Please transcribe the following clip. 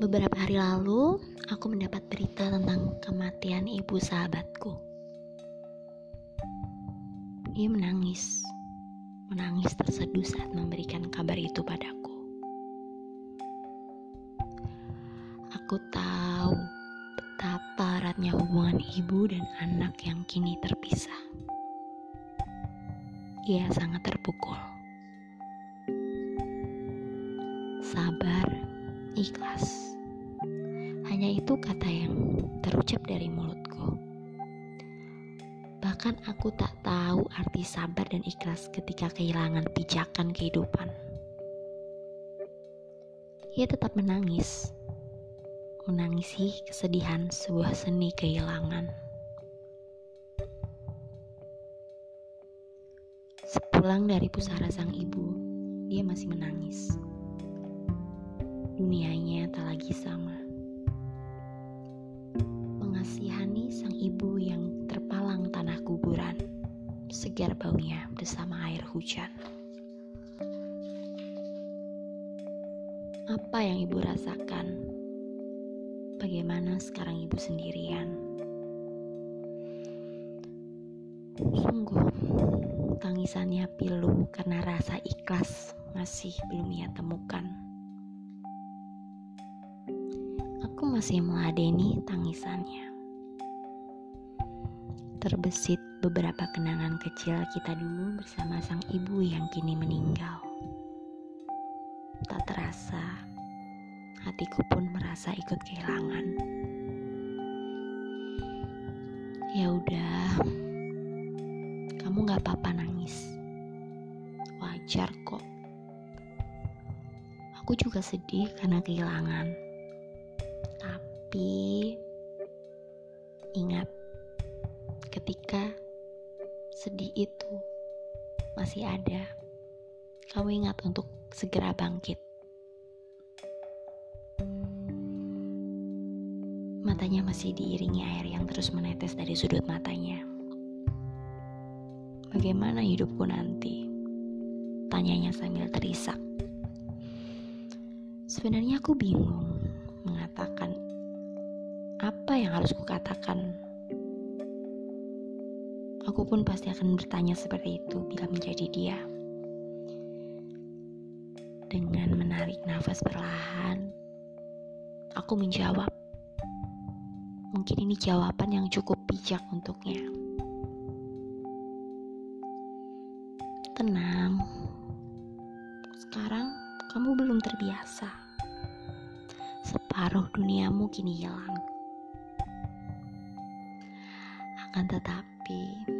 Beberapa hari lalu, aku mendapat berita tentang kematian ibu sahabatku. Dia menangis, menangis terseduh saat memberikan kabar itu padaku. Aku tahu betapa eratnya hubungan ibu dan anak yang kini terpisah. Ia sangat terpukul. Sabar, ikhlas hanya itu kata yang terucap dari mulutku. Bahkan aku tak tahu arti sabar dan ikhlas ketika kehilangan pijakan kehidupan. Ia tetap menangis, menangisi kesedihan sebuah seni kehilangan. Sepulang dari pusara sang ibu, dia masih menangis. Dunianya tak lagi sama ibu yang terpalang tanah kuburan, segar baunya bersama air hujan. Apa yang ibu rasakan? Bagaimana sekarang ibu sendirian? Sungguh, tangisannya pilu karena rasa ikhlas masih belum ia temukan. Aku masih meladeni tangisannya terbesit beberapa kenangan kecil kita dulu bersama sang ibu yang kini meninggal. Tak terasa, hatiku pun merasa ikut kehilangan. Ya udah, kamu gak apa-apa nangis. Wajar kok. Aku juga sedih karena kehilangan. Tapi ingat ketika sedih itu masih ada, kamu ingat untuk segera bangkit. Matanya masih diiringi air yang terus menetes dari sudut matanya. Bagaimana hidupku nanti? Tanyanya sambil terisak. Sebenarnya aku bingung mengatakan apa yang harus kukatakan Aku pun pasti akan bertanya seperti itu bila menjadi dia. Dengan menarik nafas perlahan, aku menjawab. Mungkin ini jawaban yang cukup bijak untuknya. Tenang, sekarang kamu belum terbiasa. Separuh duniamu kini hilang. Akan tetapi, be.